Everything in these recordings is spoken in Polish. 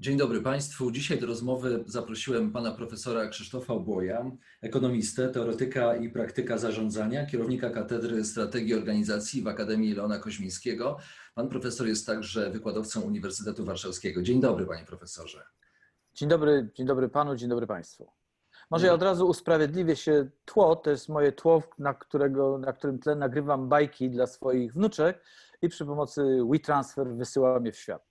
Dzień dobry Państwu. Dzisiaj do rozmowy zaprosiłem pana profesora Krzysztofa Obłoja, ekonomistę, teoretyka i praktyka zarządzania, kierownika Katedry Strategii Organizacji w Akademii Leona Koźmińskiego. Pan profesor jest także wykładowcą Uniwersytetu Warszawskiego. Dzień dobry, panie profesorze. Dzień dobry, dzień dobry panu, dzień dobry państwu. Może ja od razu usprawiedliwię się tło, to jest moje tło, na, którego, na którym tle nagrywam bajki dla swoich wnuczek i przy pomocy WeTransfer wysyłam je w świat.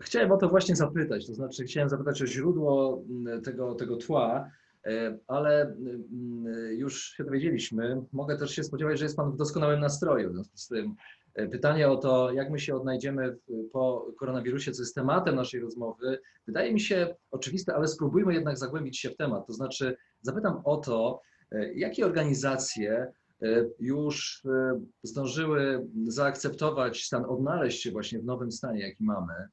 Chciałem o to właśnie zapytać, to znaczy chciałem zapytać o źródło mm, tego, tego tła, e, ale mm, już się dowiedzieliśmy. Mogę też się spodziewać, że jest Pan w doskonałym nastroju. W związku z tym e, pytanie o to, jak my się odnajdziemy po koronawirusie, co jest tematem naszej rozmowy, wydaje mi się oczywiste, ale spróbujmy jednak zagłębić się w temat. To znaczy zapytam o to, e, jakie organizacje już zdążyły zaakceptować stan, odnaleźć się właśnie w nowym stanie, jaki mamy,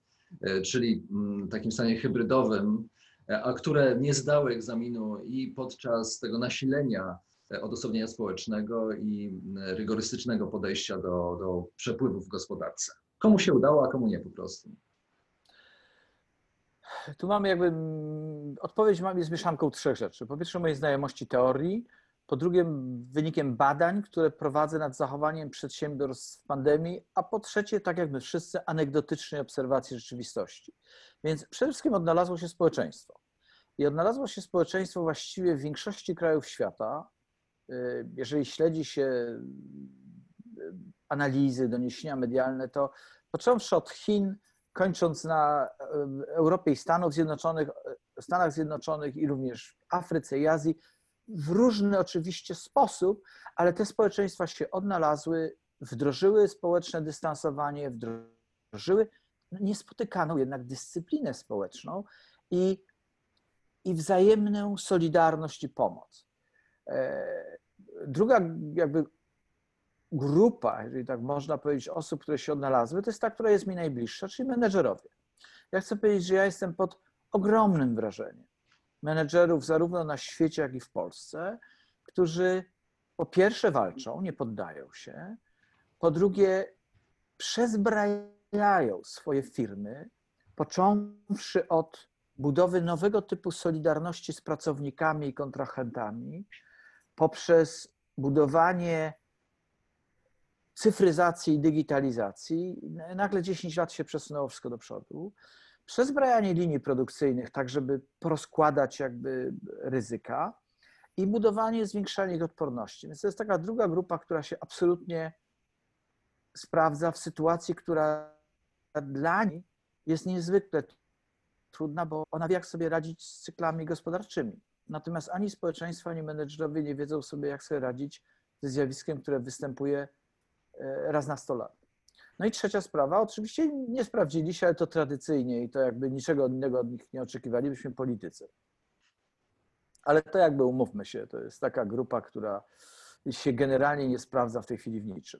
czyli mm, takim stanie hybrydowym, e, a które nie zdały egzaminu i podczas tego nasilenia e, odosobnienia społecznego i mm, rygorystycznego podejścia do, do przepływów w gospodarce. Komu się udało, a komu nie po prostu? Tu mamy jakby, mm, odpowiedź mam jest mieszanką trzech rzeczy. Po pierwsze mojej znajomości teorii, po drugie wynikiem badań, które prowadzę nad zachowaniem przedsiębiorstw w pandemii, a po trzecie, tak jak my wszyscy, anegdotycznej obserwacji rzeczywistości. Więc przede wszystkim odnalazło się społeczeństwo. I odnalazło się społeczeństwo właściwie w większości krajów świata. Y, jeżeli śledzi się y, analizy, doniesienia medialne, to począwszy od Chin, kończąc na y, Europie i Stanów Zjednoczonych, Stanach Zjednoczonych i również Afryce i Azji, w różny oczywiście sposób, ale te społeczeństwa się odnalazły, wdrożyły społeczne dystansowanie, wdrożyły niespotykaną jednak dyscyplinę społeczną i, i wzajemną solidarność i pomoc. E, druga jakby grupa, jeżeli tak można powiedzieć, osób, które się odnalazły, to jest ta, która jest mi najbliższa, czyli menedżerowie. Ja chcę powiedzieć, że ja jestem pod ogromnym wrażeniem menedżerów zarówno na świecie, jak i w Polsce, którzy po pierwsze walczą, nie poddają się, po drugie przezbrajają swoje firmy, począwszy od budowy nowego typu solidarności z pracownikami i kontrahentami, poprzez budowanie cyfryzacji i digitalizacji. Nagle 10 lat się przesunęło wszystko do przodu przezbrajanie linii produkcyjnych, tak żeby porozkładać jakby ryzyka i budowanie, zwiększanie ich odporności. Więc to jest taka druga grupa, która się absolutnie sprawdza w sytuacji, która dla niej jest niezwykle trudna, bo ona wie, jak sobie radzić z cyklami gospodarczymi. Natomiast ani społeczeństwo, ani menedżerowie nie wiedzą sobie, jak sobie radzić ze zjawiskiem, które występuje e, raz na 100 lat. No i trzecia sprawa, oczywiście nie sprawdzili się, ale to tradycyjnie i to jakby niczego innego od nich nie oczekiwalibyśmy politycy. Ale to jakby umówmy się, to jest taka grupa, która się generalnie nie sprawdza w tej chwili w niczym.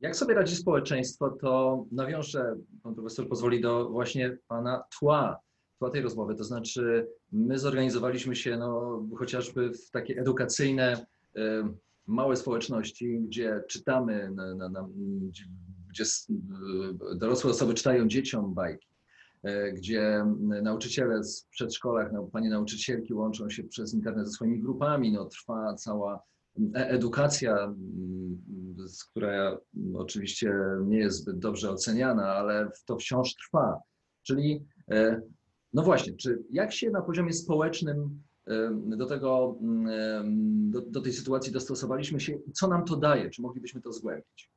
Jak sobie radzi społeczeństwo, to nawiążę, pan profesor pozwoli, do właśnie pana tła, tła tej rozmowy. To znaczy, my zorganizowaliśmy się no, chociażby w takie edukacyjne, małe społeczności, gdzie czytamy, na, na, na, gdzie e, dorosłe osoby czytają dzieciom bajki, e, gdzie nauczyciele w przedszkolach, panie nauczycielki łączą się przez internet ze swoimi grupami, no, trwa cała e, edukacja, która oczywiście nie jest zbyt dobrze oceniana, ale to wciąż trwa. Czyli, no właśnie, czy jak się na poziomie społecznym do tego, do, do tej sytuacji dostosowaliśmy się i co nam to daje? Czy moglibyśmy to zgłębić?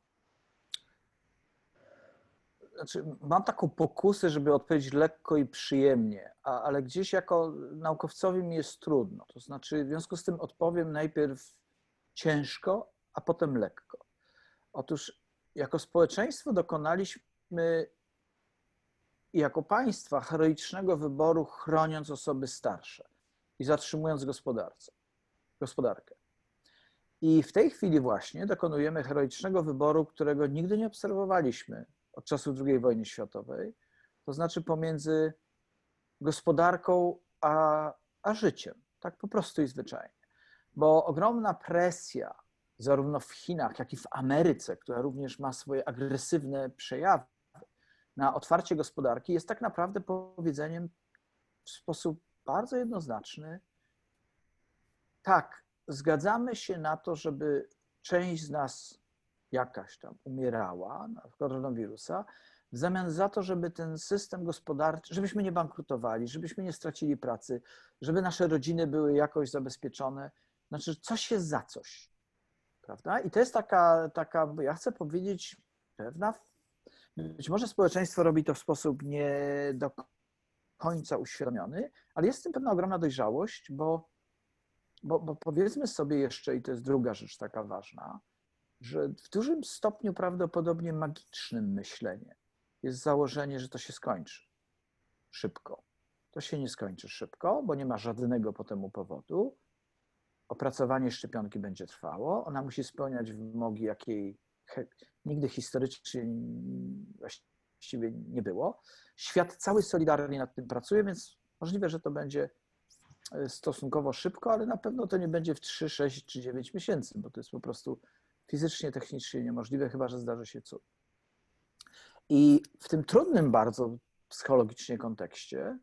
Znaczy, mam taką pokusę, żeby odpowiedzieć lekko i przyjemnie, a, ale gdzieś jako naukowcowi mi jest trudno. To znaczy, w związku z tym odpowiem najpierw ciężko, a potem lekko. Otóż jako społeczeństwo dokonaliśmy i jako państwa heroicznego wyboru, chroniąc osoby starsze i zatrzymując gospodarce, gospodarkę. I w tej chwili właśnie dokonujemy heroicznego wyboru, którego nigdy nie obserwowaliśmy od czasu II wojny światowej, to znaczy pomiędzy gospodarką a, a życiem, tak po prostu i zwyczajnie. Bo ogromna presja, zarówno w Chinach, jak i w Ameryce, która również ma swoje agresywne przejawy na otwarcie gospodarki, jest tak naprawdę powiedzeniem w sposób bardzo jednoznaczny: tak, zgadzamy się na to, żeby część z nas jakaś tam umierała na koronawirusa, w zamian za to, żeby ten system gospodarczy, żebyśmy nie bankrutowali, żebyśmy nie stracili pracy, żeby nasze rodziny były jakoś zabezpieczone. Znaczy, coś jest za coś. Prawda? I to jest taka, taka, ja chcę powiedzieć, pewna. Być może społeczeństwo robi to w sposób nie do końca uświadomiony, ale jest w tym pewna ogromna dojrzałość, bo, bo, bo powiedzmy sobie jeszcze, i to jest druga rzecz taka ważna, że w dużym stopniu prawdopodobnie magicznym myśleniem jest założenie, że to się skończy szybko. To się nie skończy szybko, bo nie ma żadnego po temu powodu. Opracowanie szczepionki będzie trwało. Ona musi spełniać wymogi, jakiej nigdy historycznie właściwie nie było. Świat cały solidarnie nad tym pracuje, więc możliwe, że to będzie e, stosunkowo szybko, ale na pewno to nie będzie w 3, 6 czy 9 miesięcy, bo to jest po prostu fizycznie, technicznie niemożliwe, chyba że zdarzy się cud. I w tym trudnym bardzo psychologicznie kontekście,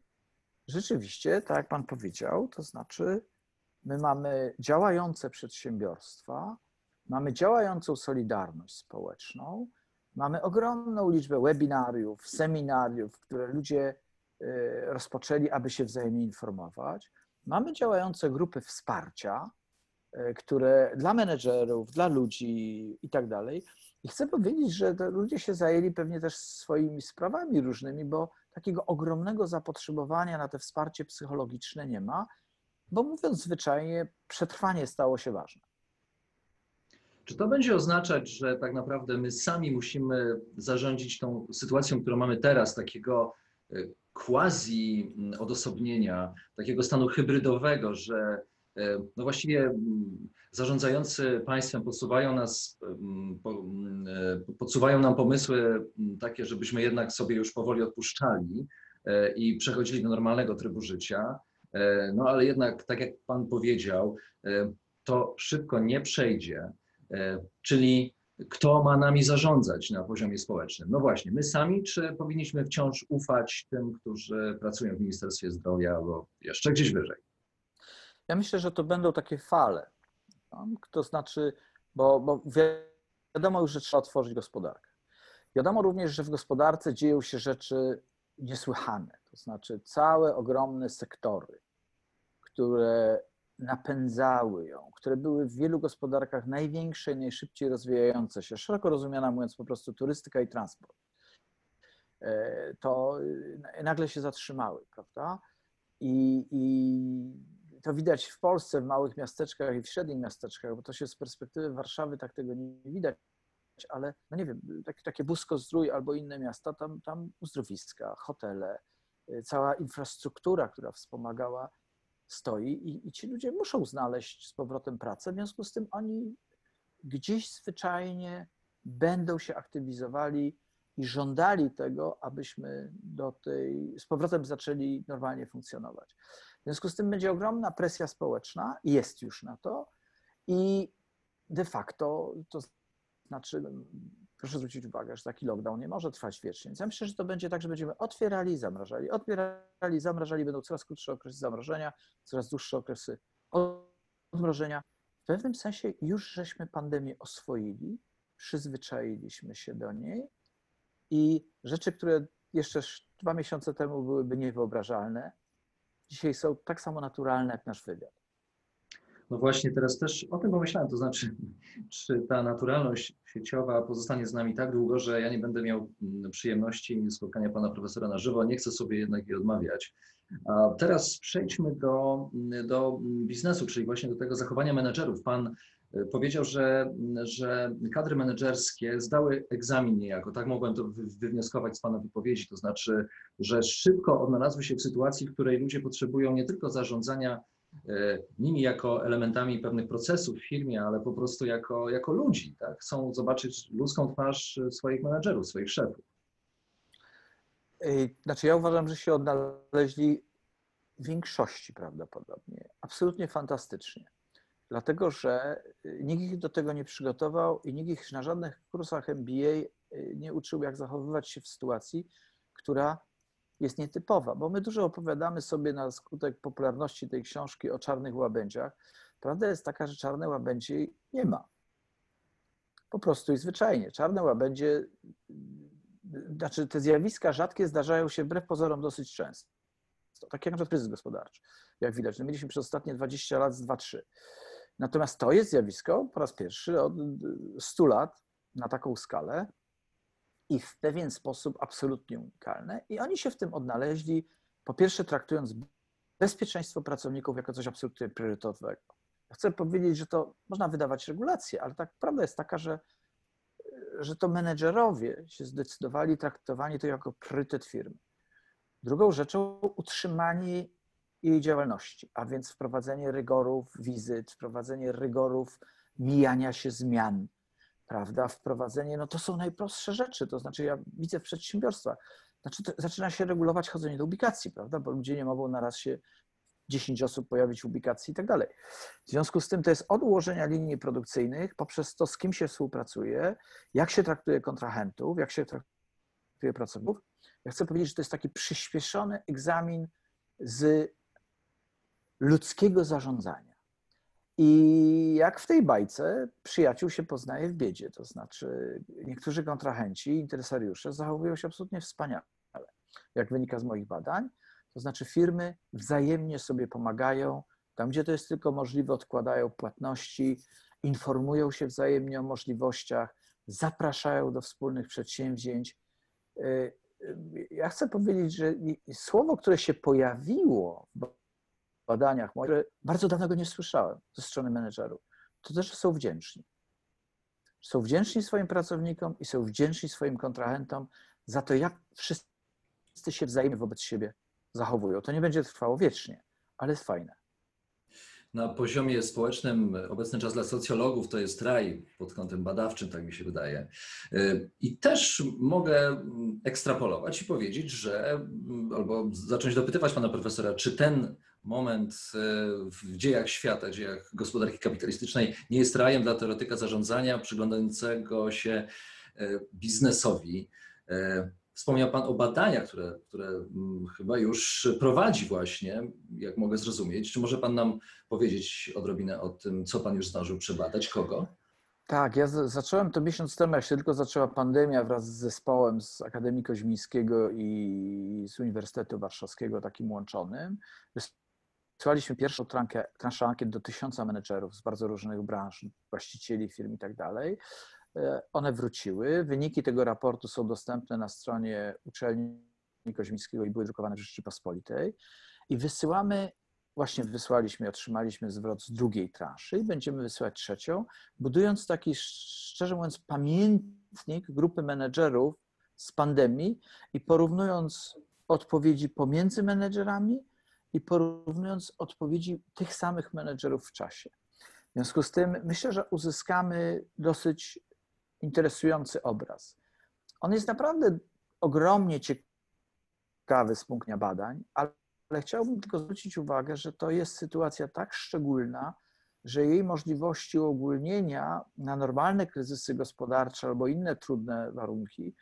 rzeczywiście, tak jak Pan powiedział, to znaczy, my mamy działające przedsiębiorstwa, mamy działającą solidarność społeczną, mamy ogromną liczbę webinariów, seminariów, które ludzie y, rozpoczęli, aby się wzajemnie informować. Mamy działające grupy wsparcia, które dla menedżerów, dla ludzi i tak dalej. I chcę powiedzieć, że ludzie się zajęli pewnie też swoimi sprawami różnymi, bo takiego ogromnego zapotrzebowania na te wsparcie psychologiczne nie ma, bo mówiąc zwyczajnie, przetrwanie stało się ważne. Czy to będzie oznaczać, że tak naprawdę my sami musimy zarządzić tą sytuacją, którą mamy teraz, takiego e, quasi mm, odosobnienia, takiego stanu hybrydowego, że e, no właściwie mm, zarządzający państwem podsuwają, nas, mm, e, podsuwają nam pomysły takie, żebyśmy jednak sobie już powoli odpuszczali i przechodzili do normalnego trybu życia. No ale jednak, tak jak Pan powiedział, to szybko nie przejdzie. E, czyli kto ma nami zarządzać na poziomie społecznym? No właśnie, my sami, czy powinniśmy wciąż ufać tym, którzy pracują w Ministerstwie Zdrowia albo jeszcze gdzieś wyżej? Ja myślę, że to będą takie fale. To znaczy, bo, bo wiadomo już, że trzeba otworzyć gospodarkę. Wiadomo również, że w gospodarce dzieją się rzeczy niesłychane. To znaczy, całe ogromne sektory, które napędzały ją, które były w wielu gospodarkach największe i najszybciej rozwijające się, szeroko rozumiana mówiąc po prostu turystyka i transport, e, to e, nagle się zatrzymały, prawda? I, I, to widać w Polsce, w małych miasteczkach i w średnich miasteczkach, bo to się z perspektywy Warszawy tak tego nie widać, ale no nie wiem, tak, takie Busko Zdrój albo inne miasta, tam, tam uzdrowiska, hotele, e, cała infrastruktura, która wspomagała stoi i, i ci ludzie muszą znaleźć z powrotem pracę, w związku z tym oni gdzieś zwyczajnie będą się aktywizowali i żądali tego, abyśmy do tej, z powrotem zaczęli normalnie funkcjonować. Związku z tym będzie ogromna presja społeczna, jest już na to i de facto to znaczy proszę zwrócić uwagę, że taki lockdown nie może trwać wiecznie. Więc ja myślę, że to będzie tak, że będziemy otwierali zamrażali. Otwierali, zamrażali, będą coraz krótsze okresy zamrożenia, coraz dłuższe okresy odmrożenia. W pewnym sensie już żeśmy pandemię oswoili, przyzwyczailiśmy się do niej i rzeczy, które jeszcze dwa miesiące temu byłyby niewyobrażalne, dzisiaj są tak samo naturalne jak nasz wywiad. No właśnie teraz też o tym pomyślałem, to znaczy, czy ta naturalność sieciowa pozostanie z nami tak długo, że ja nie będę miał mm, przyjemności spotkania pana profesora na żywo, nie chcę sobie jednak jej odmawiać. A teraz przejdźmy do, mm, do biznesu, czyli właśnie do tego zachowania menedżerów. Pan powiedział, że, że kadry menedżerskie zdały egzamin niejako, tak mogłem to wywnioskować z Pana wypowiedzi, to znaczy, że szybko odnalazły się w sytuacji, w której ludzie potrzebują nie tylko zarządzania e, nimi jako elementami pewnych procesów w firmie, ale po prostu jako, jako ludzi. Tak? Chcą zobaczyć ludzką twarz swoich menedżerów, swoich szefów. Znaczy, ja uważam, że się odnaleźli w większości prawdopodobnie. Absolutnie fantastycznie. Dlatego, że y, nikt ich do tego nie przygotował i nikt ich na żadnych kursach MBA y, nie uczył, jak zachowywać się w sytuacji, która jest nietypowa, bo my dużo opowiadamy sobie na skutek popularności tej książki o czarnych łabędziach. Prawda jest taka, że czarne łabędzie nie ma. Po prostu i zwyczajnie. Czarne łabędzie, y, znaczy te zjawiska rzadkie zdarzają się wbrew pozorom dosyć często. Tak jak na przykład kryzys gospodarczy, jak widać. No mieliśmy przez ostatnie 20 lat z 2-3. Natomiast to jest zjawisko po raz pierwszy od 100 lat na taką skalę i w pewien sposób absolutnie unikalne. I oni się w tym odnaleźli, po pierwsze traktując bezpieczeństwo pracowników jako coś absolutnie priorytetowego. Chcę powiedzieć, że to można wydawać regulacje, ale tak prawda jest taka, że, że to menedżerowie się zdecydowali traktowanie to jako priorytet firmy. Drugą rzeczą utrzymanie jej działalności, a więc wprowadzenie rygorów wizyt, wprowadzenie rygorów mijania się zmian, prawda? Wprowadzenie, no to są najprostsze rzeczy, to znaczy ja widzę w przedsiębiorstwach, znaczy zaczyna się regulować chodzenie do ubikacji, prawda? Bo ludzie nie mogą naraz się 10 osób pojawić w ubikacji i tak dalej. W związku z tym to jest od ułożenia linii produkcyjnych poprzez to, z kim się współpracuje, jak się traktuje kontrahentów, jak się traktuje pracowników. Ja chcę powiedzieć, że to jest taki przyspieszony egzamin z ludzkiego zarządzania. I jak w tej bajce, przyjaciół się poznaje w biedzie. To znaczy, niektórzy kontrahenci, interesariusze zachowują się absolutnie wspaniale, jak wynika z moich badań. To znaczy, firmy wzajemnie sobie pomagają, tam gdzie to jest tylko możliwe, odkładają płatności, informują się wzajemnie o możliwościach, zapraszają do wspólnych przedsięwzięć. Y, y, ja chcę powiedzieć, że słowo, które się pojawiło w badaniach, które bardzo dawno go nie słyszałem ze strony menedżerów, to też są wdzięczni. Są wdzięczni swoim pracownikom i są wdzięczni swoim kontrahentom za to, jak wszyscy się wzajemnie wobec siebie zachowują. To nie będzie trwało wiecznie, ale jest fajne. Na poziomie społecznym obecny czas dla socjologów to jest raj pod kątem badawczym, tak mi się wydaje. I też mogę ekstrapolować i powiedzieć, że albo zacząć dopytywać pana profesora, czy ten moment e, w dziejach świata, dziejach gospodarki kapitalistycznej nie jest rajem dla teoretyka zarządzania przyglądającego się e, biznesowi. E, wspomniał Pan o badaniach, które, które mm, chyba już prowadzi właśnie, jak mogę zrozumieć. Czy może Pan nam powiedzieć odrobinę o tym, co Pan już zdążył przebadać, kogo? Tak, ja zacząłem to miesiąc temu, jak się tylko zaczęła pandemia wraz z zespołem z Akademii Koźmińskiego i z Uniwersytetu Warszawskiego, takim łączonym. Wysłaliśmy pierwszą transzę ankiet do tysiąca menedżerów z bardzo różnych branż, właścicieli firm i tak dalej. E, one wróciły. Wyniki tego raportu są dostępne na stronie uczelni Koźmińskiego i były drukowane w Rzeczypospolitej. I wysyłamy, właśnie wysłaliśmy, otrzymaliśmy zwrot z drugiej transzy i będziemy wysyłać trzecią, budując taki, szczerze mówiąc, pamiętnik grupy menedżerów z pandemii i porównując odpowiedzi pomiędzy menedżerami i porównując odpowiedzi tych samych menedżerów w czasie. W związku z tym myślę, że uzyskamy dosyć interesujący obraz. On jest naprawdę ogromnie ciekawy z punktu widzenia badań, ale chciałbym tylko zwrócić uwagę, że to jest sytuacja tak szczególna, że jej możliwości uogólnienia na normalne kryzysy gospodarcze albo inne trudne warunki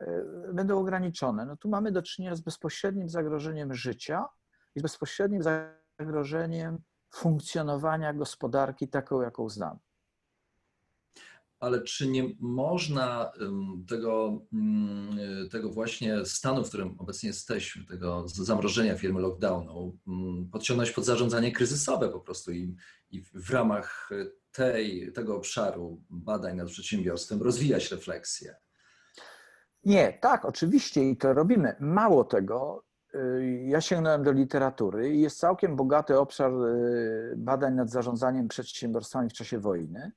e, będą ograniczone. No tu mamy do czynienia z bezpośrednim zagrożeniem życia i bezpośrednim zagrożeniem funkcjonowania gospodarki taką, jaką znamy. Ale czy nie można tego, mm, tego właśnie stanu, w którym obecnie jesteśmy, tego zamrożenia firmy lockdownu, mm, podciągnąć pod zarządzanie kryzysowe po prostu i, i w ramach tej, tego obszaru badań nad przedsiębiorstwem rozwijać refleksję? Nie, tak, oczywiście i to robimy. Mało tego, ja sięgnąłem do literatury i jest całkiem bogaty obszar y, badań nad zarządzaniem przedsiębiorstwami w czasie wojny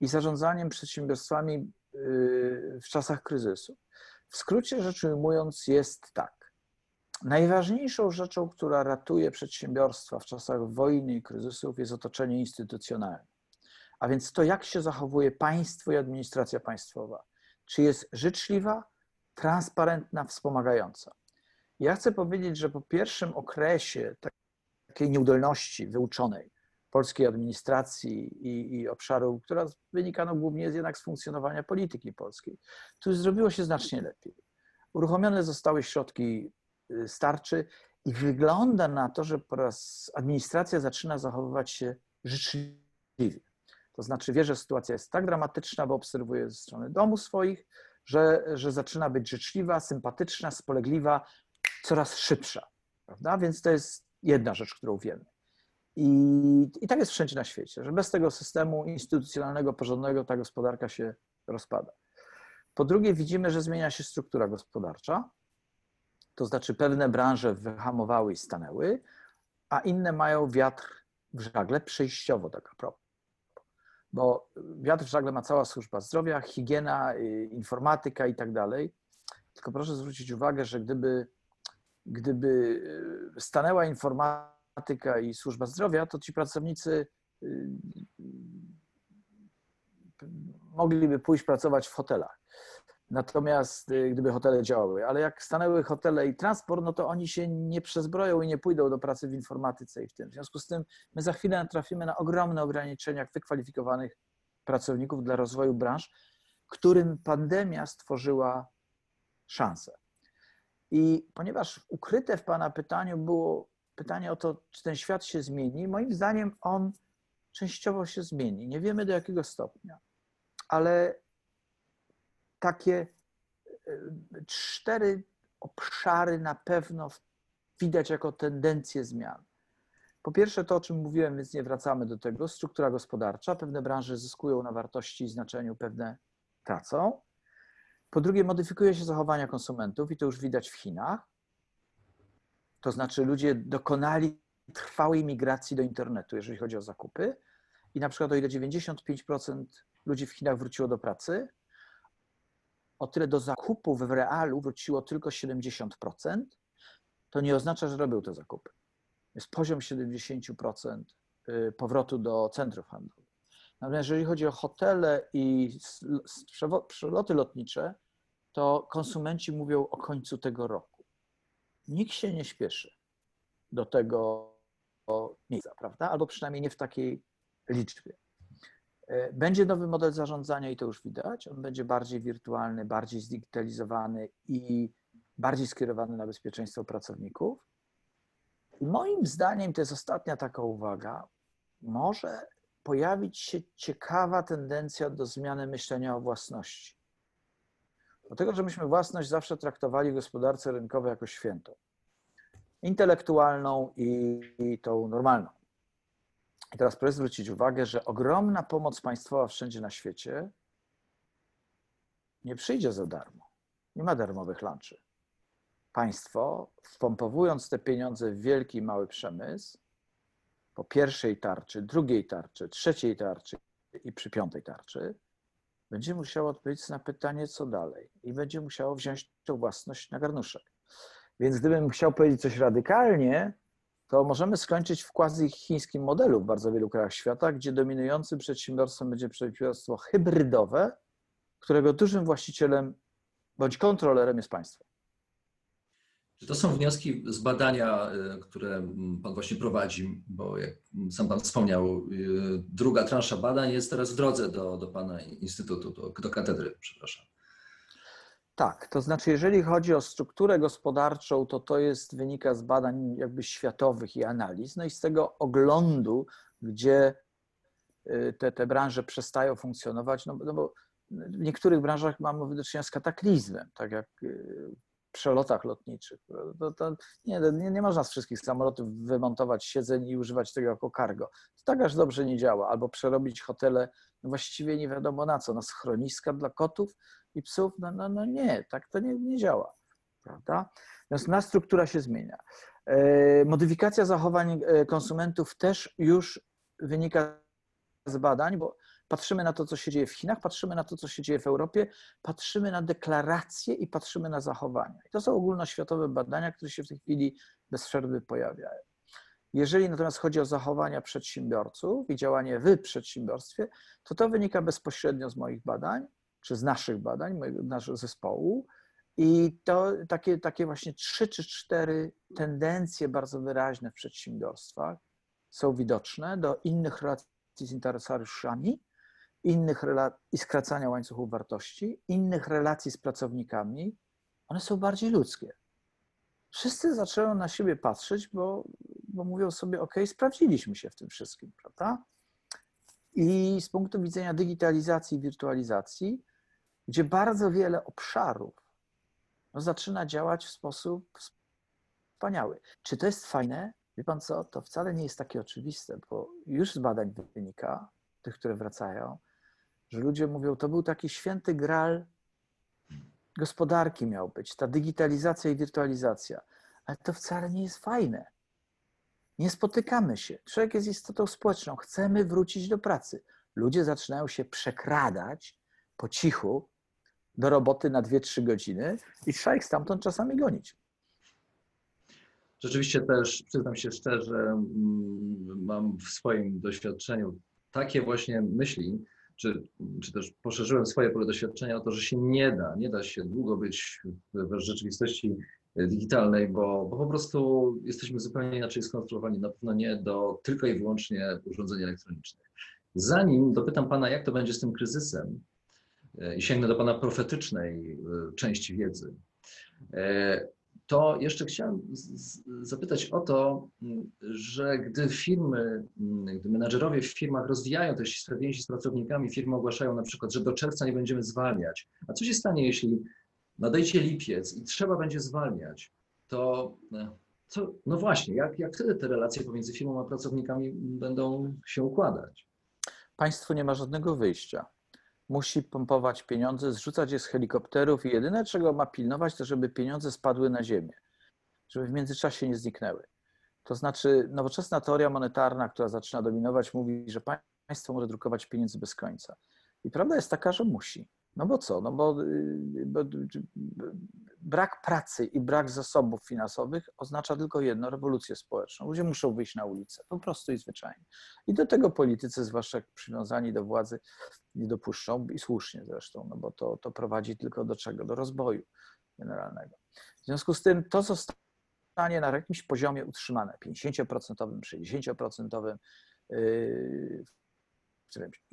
i zarządzaniem przedsiębiorstwami y, w czasach kryzysu. W skrócie rzecz ujmując, jest tak. Najważniejszą rzeczą, która ratuje przedsiębiorstwa w czasach wojny i kryzysów, jest otoczenie instytucjonalne. A więc to, jak się zachowuje państwo i administracja państwowa. Czy jest życzliwa, transparentna, wspomagająca. Ja chcę powiedzieć, że po pierwszym okresie takiej nieudolności wyuczonej polskiej administracji i, i obszaru, która wynika no głównie jednak z funkcjonowania polityki polskiej, tu zrobiło się znacznie lepiej. Uruchomione zostały środki y, starczy i wygląda na to, że po raz administracja zaczyna zachowywać się życzliwie. To znaczy wie, że sytuacja jest tak dramatyczna, bo obserwuje ze strony domu swoich, że, że zaczyna być życzliwa, sympatyczna, spolegliwa, coraz szybsza. Prawda? Więc to jest jedna rzecz, którą wiemy. I, I tak jest wszędzie na świecie, że bez tego systemu instytucjonalnego, porządnego ta gospodarka się rozpada. Po drugie, widzimy, że zmienia się struktura gospodarcza, to znaczy pewne branże wyhamowały i stanęły, a inne mają wiatr w żagle przejściowo, tak a propos. Bo wiatr w żagle ma cała służba zdrowia, higiena, y, informatyka i tak dalej. Tylko proszę zwrócić uwagę, że gdyby, gdyby y, stanęła informatyka i służba zdrowia, to ci pracownicy y, mogliby pójść pracować w hotelach. Natomiast gdyby hotele działały, ale jak stanęły hotele i transport, no to oni się nie przezbroją i nie pójdą do pracy w informatyce i w tym. W związku z tym my za chwilę trafimy na ogromne ograniczenia wykwalifikowanych pracowników dla rozwoju branż, którym pandemia stworzyła szansę. I ponieważ ukryte w Pana pytaniu było pytanie o to, czy ten świat się zmieni, moim zdaniem on częściowo się zmieni. Nie wiemy do jakiego stopnia, ale takie e, cztery obszary na pewno widać jako tendencję zmian. Po pierwsze, to o czym mówiłem, więc nie wracamy do tego, struktura gospodarcza. Pewne branże zyskują na wartości i znaczeniu, pewne tracą. Po drugie, modyfikuje się zachowania konsumentów i to już widać w Chinach. To znaczy, ludzie dokonali trwałej migracji do internetu, jeżeli chodzi o zakupy. I na przykład, o ile 95% ludzi w Chinach wróciło do pracy, o tyle do zakupów w realu wróciło tylko 70%, to nie oznacza, że robią te zakupy. Jest poziom 70% y, powrotu do centrów handlowych. Natomiast jeżeli chodzi o hotele i przeloty lotnicze, to konsumenci mówią o końcu tego roku. Nikt się nie śpieszy do tego miejsca, prawda? Albo przynajmniej nie w takiej liczbie. E, będzie nowy model zarządzania i to już widać. On będzie bardziej wirtualny, bardziej zdigitalizowany i bardziej skierowany na bezpieczeństwo pracowników. I moim zdaniem, to jest ostatnia taka uwaga, może pojawić się ciekawa tendencja do zmiany myślenia o własności. Dlatego, że myśmy własność zawsze traktowali w gospodarce rynkowej jako świętą. Intelektualną i, i tą normalną. I teraz proszę zwrócić uwagę, że ogromna pomoc państwowa wszędzie na świecie nie przyjdzie za darmo. Nie ma darmowych lunchy. Państwo, wpompowując te pieniądze w wielki i mały przemysł, po pierwszej tarczy, drugiej tarczy, trzeciej tarczy i przy piątej tarczy, będzie musiało odpowiedzieć na pytanie, co dalej, i będzie musiało wziąć tę własność na garnuszek. Więc gdybym chciał powiedzieć coś radykalnie, to możemy skończyć w quasi chińskim modelu w bardzo wielu krajach świata, gdzie dominującym przedsiębiorstwem będzie przedsiębiorstwo hybrydowe, którego dużym właścicielem bądź kontrolerem jest państwo. Czy to są wnioski z badania, y, które Pan właśnie prowadzi, bo jak sam Pan wspomniał, y, druga transza badań jest teraz w drodze do, do Pana Instytutu, do, do katedry, przepraszam. Tak, to znaczy, jeżeli chodzi o strukturę gospodarczą, to to jest wynika z badań jakby światowych i analiz, no i z tego oglądu, gdzie y, te, te branże przestają funkcjonować, no, no bo w niektórych branżach mamy do czynienia z kataklizmem, tak jak przelotach lotniczych. To, to nie, nie, nie można z wszystkich samolotów wymontować siedzeń i używać tego jako cargo. To tak aż dobrze nie działa. Albo przerobić hotele no właściwie nie wiadomo na co, na schroniska dla kotów, i psów, no, no, no nie, tak to nie, nie działa. prawda? Więc na struktura się zmienia. E, modyfikacja zachowań e, konsumentów też już wynika z badań, bo patrzymy na to, co się dzieje w Chinach, patrzymy na to, co się dzieje w Europie, patrzymy na deklaracje i patrzymy na zachowania. I to są ogólnoświatowe badania, które się w tej chwili bez przerwy pojawiają. Jeżeli natomiast chodzi o zachowania przedsiębiorców i działanie w przedsiębiorstwie, to to wynika bezpośrednio z moich badań, czy z naszych badań, naszego zespołu. I to takie, takie właśnie trzy czy cztery tendencje bardzo wyraźne w przedsiębiorstwach są widoczne do innych relacji z interesariuszami, innych i skracania łańcuchów wartości, innych relacji z pracownikami. One są bardziej ludzkie. Wszyscy zaczęły na siebie patrzeć, bo, bo mówią sobie, OK, sprawdziliśmy się w tym wszystkim, prawda? I z punktu widzenia digitalizacji i wirtualizacji, gdzie bardzo wiele obszarów no, zaczyna działać w sposób wspaniały. Czy to jest fajne? Wie pan co? To wcale nie jest takie oczywiste, bo już z badań wynika, tych, które wracają, że ludzie mówią, to był taki święty gral gospodarki miał być, ta digitalizacja i wirtualizacja. Ale to wcale nie jest fajne. Nie spotykamy się. Człowiek jest istotą społeczną. Chcemy wrócić do pracy. Ludzie zaczynają się przekradać po cichu do roboty na 2-3 godziny i trzeba ich stamtąd czasami gonić. Rzeczywiście też, przyznam się szczerze, mm, mam w swoim doświadczeniu takie właśnie myśli, czy, czy też poszerzyłem swoje pole doświadczenia o to, że się nie da, nie da się długo być w rzeczywistości digitalnej, bo, bo po prostu jesteśmy zupełnie inaczej skonstruowani, na pewno nie do tylko i wyłącznie urządzeń elektronicznych. Zanim dopytam Pana, jak to będzie z tym kryzysem e, i sięgnę do Pana profetycznej e, części wiedzy, e, to jeszcze chciałem zapytać o to, że gdy firmy, gdy menadżerowie w firmach rozwijają te ścisłe więzi z pracownikami, firmy ogłaszają na przykład, że do czerwca nie będziemy zwalniać. A co się stanie, jeśli nadejdzie lipiec i trzeba będzie zwalniać, to co, no właśnie, jak, jak wtedy te relacje pomiędzy firmą a pracownikami będą się układać? Państwo nie ma żadnego wyjścia musi pompować pieniądze, zrzucać je z helikopterów i jedyne, czego ma pilnować, to żeby pieniądze spadły na ziemię, żeby w międzyczasie nie zniknęły. To znaczy, nowoczesna teoria monetarna, która zaczyna dominować, mówi, że państwo może drukować pieniędzy bez końca. I prawda jest taka, że musi. No bo co? No bo, y, bo, brak pracy i brak zasobów finansowych oznacza tylko jedno rewolucję społeczną. Ludzie muszą wyjść na ulicę, po prostu i zwyczajnie. I do tego politycy, zwłaszcza przywiązani do władzy, nie dopuszczą i słusznie zresztą, no bo to, to prowadzi tylko do czego? Do rozboju generalnego. W związku z tym to zostanie na jakimś poziomie utrzymane, 50%, 60%, yy,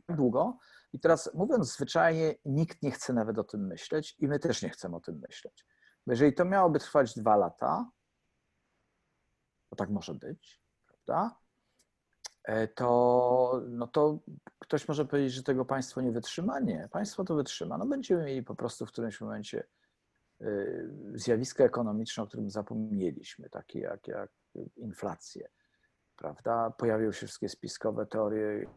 długo, i teraz mówiąc zwyczajnie, nikt nie chce nawet o tym myśleć i my też nie chcemy o tym myśleć. Bo jeżeli to miałoby trwać dwa lata, to tak może być, prawda? E, to, no to ktoś może powiedzieć, że tego państwo nie wytrzyma. Nie, państwo to wytrzyma. No będziemy mieli po prostu w którymś momencie y, zjawiska ekonomiczne, o którym zapomnieliśmy, takie jak, jak inflację, prawda? Pojawią się wszystkie spiskowe teorie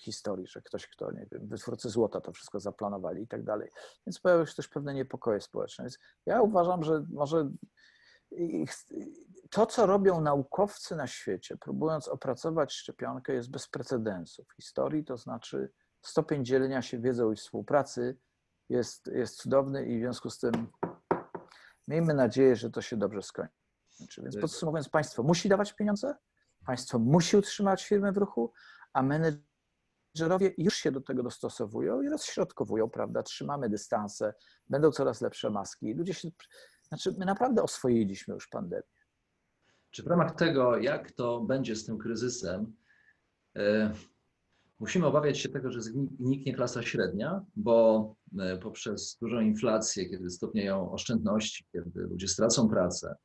historii, że ktoś, kto, nie wiem, wytwórcy złota to wszystko zaplanowali i tak dalej. Więc pojawiły się też pewne niepokoje społeczne. Więc ja uważam, że może to, co robią naukowcy na świecie, próbując opracować szczepionkę, jest bez precedensu w historii, to znaczy stopień dzielenia się wiedzą i współpracy jest, jest cudowny i w związku z tym miejmy nadzieję, że to się dobrze skończy. Więc podsumowując, państwo musi dawać pieniądze, państwo musi utrzymać firmę w ruchu, a menedżer menedżerowie już się do tego dostosowują i rozśrodkowują, prawda? Trzymamy dystanse, będą coraz lepsze maski. Ludzie się, znaczy my naprawdę oswoiliśmy już pandemię. Czy w ramach tego, jak to będzie z tym kryzysem, e, musimy obawiać się tego, że zniknie klasa średnia, bo e, poprzez dużą inflację, kiedy stopnieją oszczędności, kiedy ludzie stracą pracę,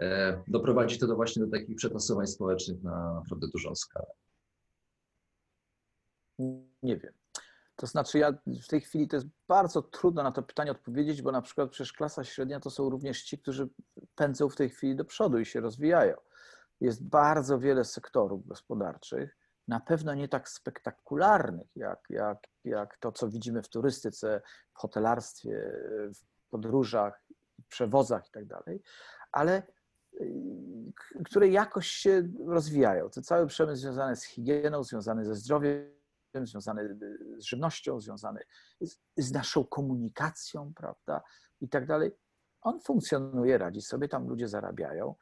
e, doprowadzi to do właśnie do takich przetasowań społecznych na naprawdę dużą skalę. Nie wiem. To znaczy, ja w tej chwili to jest bardzo trudno na to pytanie odpowiedzieć, bo na przykład przecież klasa średnia to są również ci, którzy pędzą w tej chwili do przodu i się rozwijają. Jest bardzo wiele sektorów gospodarczych, na pewno nie tak spektakularnych, jak, jak, jak to, co widzimy w turystyce, w hotelarstwie, w podróżach przewozach i tak dalej, ale które jakoś się rozwijają. Ten cały przemysł związany z higieną, związany ze zdrowiem, związany z żywnością, związany z, z naszą komunikacją, prawda, i tak dalej. On funkcjonuje, radzi sobie, tam ludzie zarabiają.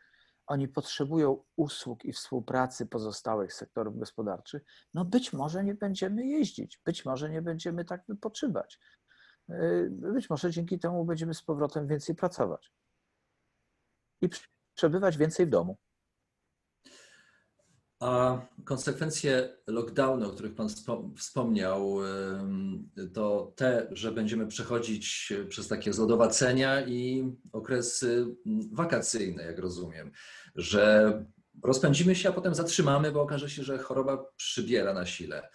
Oni potrzebują usług i współpracy pozostałych sektorów gospodarczych. No być może nie będziemy jeździć, być może nie będziemy tak wypoczywać. Być może dzięki temu będziemy z powrotem więcej pracować. I przebywać więcej w domu. A konsekwencje lockdownu, o których Pan wspomniał, to te, że będziemy przechodzić przez takie zlodowacenia i okresy wakacyjne, jak rozumiem, że rozpędzimy się, a potem zatrzymamy, bo okaże się, że choroba przybiera na sile.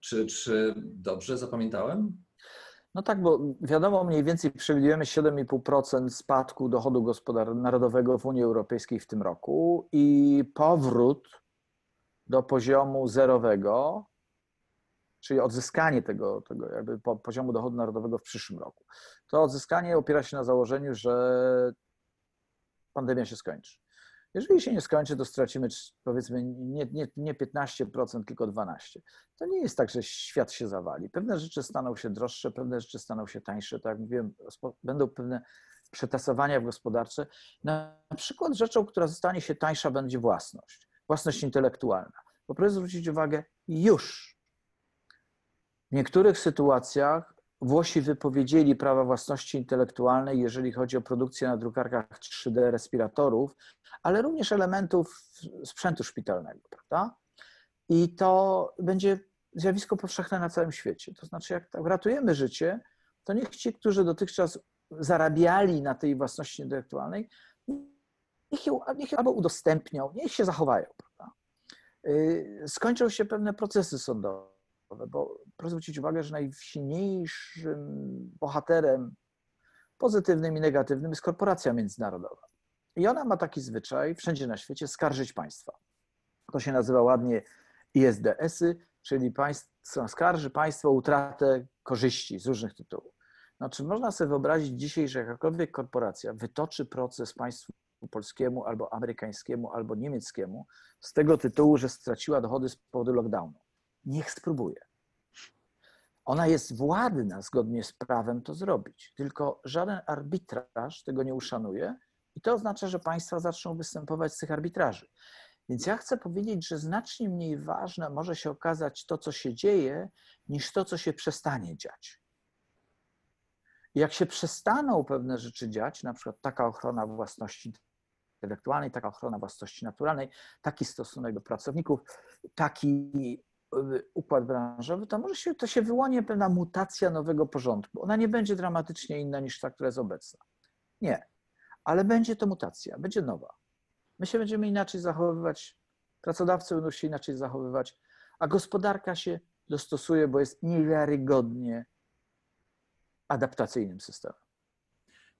Czy, czy dobrze zapamiętałem? No tak, bo wiadomo, mniej więcej przewidujemy 7,5% spadku dochodu narodowego w Unii Europejskiej w tym roku i powrót do poziomu zerowego, czyli odzyskanie tego, tego jakby poziomu dochodu narodowego w przyszłym roku. To odzyskanie opiera się na założeniu, że pandemia się skończy. Jeżeli się nie skończy, to stracimy powiedzmy nie, nie, nie 15%, tylko 12%. To nie jest tak, że świat się zawali. Pewne rzeczy staną się droższe, pewne rzeczy staną się tańsze. Tak jak mówiłem, będą pewne przetasowania gospodarcze. Na przykład rzeczą, która zostanie się tańsza, będzie własność. Własność intelektualna. Bo proszę zwrócić uwagę, już w niektórych sytuacjach Włosi wypowiedzieli prawa własności intelektualnej, jeżeli chodzi o produkcję na drukarkach 3D respiratorów, ale również elementów sprzętu szpitalnego, prawda? I to będzie zjawisko powszechne na całym świecie. To znaczy, jak tak ratujemy życie, to niech ci, którzy dotychczas zarabiali na tej własności intelektualnej, niech ją, niech ją albo udostępnią, niech się zachowają, prawda? Y, skończą się pewne procesy sądowe bo proszę zwrócić uwagę, że najsilniejszym bohaterem pozytywnym i negatywnym jest korporacja międzynarodowa. I ona ma taki zwyczaj wszędzie na świecie skarżyć państwa. To się nazywa ładnie ISDS-y, czyli państwo, skarży państwo utratę korzyści z różnych tytułów. Znaczy, można sobie wyobrazić dzisiaj, że jakakolwiek korporacja wytoczy proces państwu polskiemu, albo amerykańskiemu, albo niemieckiemu z tego tytułu, że straciła dochody z powodu lockdownu niech spróbuje. Ona jest władna zgodnie z prawem to zrobić, tylko żaden arbitraż tego nie uszanuje i to oznacza, że państwa zaczną występować z tych arbitraży. Więc ja chcę powiedzieć, że znacznie mniej ważne może się okazać to, co się dzieje, niż to, co się przestanie dziać. jak się przestaną pewne rzeczy dziać, na przykład taka ochrona własności intelektualnej, taka ochrona własności naturalnej, taki stosunek do pracowników, taki układ branżowy, to może się, to się wyłoni pewna mutacja nowego porządku. Ona nie będzie dramatycznie inna niż ta, która jest obecna. Nie, ale będzie to mutacja, będzie nowa. My się będziemy inaczej zachowywać, pracodawcy będą się inaczej zachowywać, a gospodarka się dostosuje, bo jest niewiarygodnie adaptacyjnym systemem.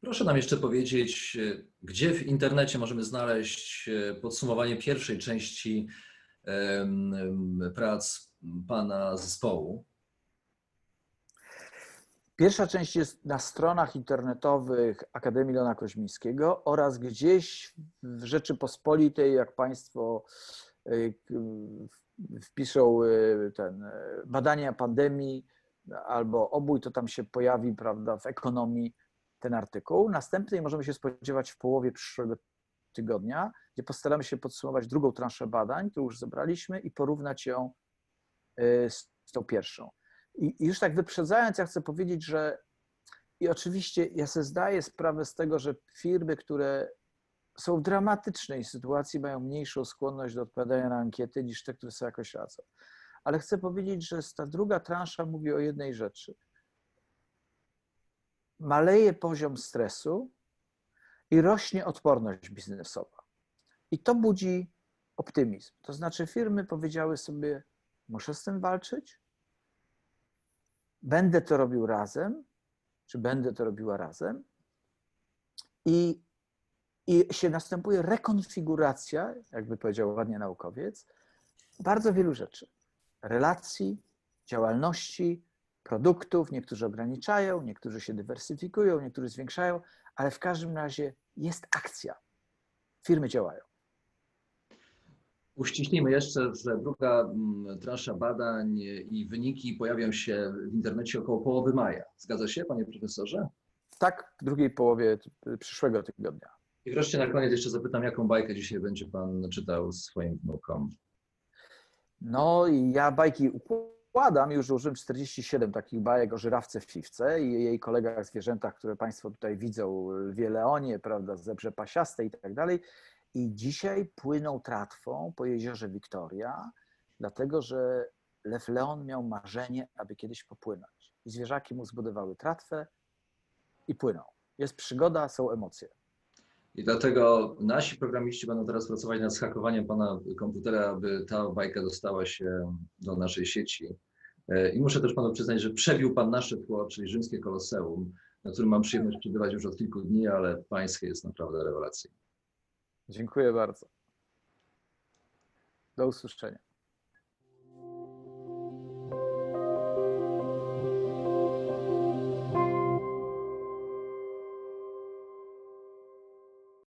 Proszę nam jeszcze powiedzieć, gdzie w internecie możemy znaleźć e, podsumowanie pierwszej części prac Pana zespołu? Pierwsza część jest na stronach internetowych Akademii Lona Koźmińskiego oraz gdzieś w Rzeczypospolitej, jak Państwo e, wpiszą e, ten e, badania pandemii albo obój, to tam się pojawi, prawda, w ekonomii ten artykuł. Następnej możemy się spodziewać w połowie przyszłego tygodnia, gdzie postaramy się podsumować drugą transzę badań, którą już zebraliśmy i porównać ją y, z tą pierwszą. I już tak wyprzedzając, ja chcę powiedzieć, że i oczywiście ja sobie zdaję sprawę z tego, że firmy, które są w dramatycznej sytuacji, mają mniejszą skłonność do odpowiadania na ankiety niż te, które są jakoś radzą. Ale chcę powiedzieć, że ta druga transza mówi o jednej rzeczy. Maleje poziom stresu, i rośnie odporność biznesowa. I to budzi optymizm. To znaczy, firmy powiedziały sobie: Muszę z tym walczyć, będę to robił razem, czy będę to robiła razem. I, i się następuje rekonfiguracja, jakby powiedział ładnie naukowiec, bardzo wielu rzeczy: relacji, działalności, produktów, niektórzy ograniczają, niektórzy się dywersyfikują, niektórzy zwiększają, ale w każdym razie jest akcja. Firmy działają. Uściślimy jeszcze, że druga mm, transza badań i wyniki pojawią się w internecie około połowy maja. Zgadza się, panie profesorze? Tak, w drugiej połowie przyszłego tygodnia. I wreszcie na koniec jeszcze zapytam, jaką bajkę dzisiaj będzie pan czytał swoim wnukom? No i ja bajki układam, już użyłem 47 takich bajek o żyrawce w Fiwce i jej kolegach zwierzętach, które Państwo tutaj widzą, lwie leonie, prawda, zebrze pasiaste i tak dalej. I dzisiaj płyną tratwą po jeziorze Wiktoria, dlatego że lew Leon miał marzenie, aby kiedyś popłynąć. I zwierzaki mu zbudowały tratwę i płyną. Jest przygoda, są emocje. I dlatego nasi programiści będą teraz pracować nad zhakowaniem pana komputera, aby ta bajka dostała się do naszej sieci. E, I muszę też panu przyznać, że przebił pan nasze tło, czyli rzymskie koloseum, na którym mam przyjemność przebywać już od kilku dni, ale pańskie jest naprawdę rewelacyjne. Dziękuję bardzo. Do usłyszenia.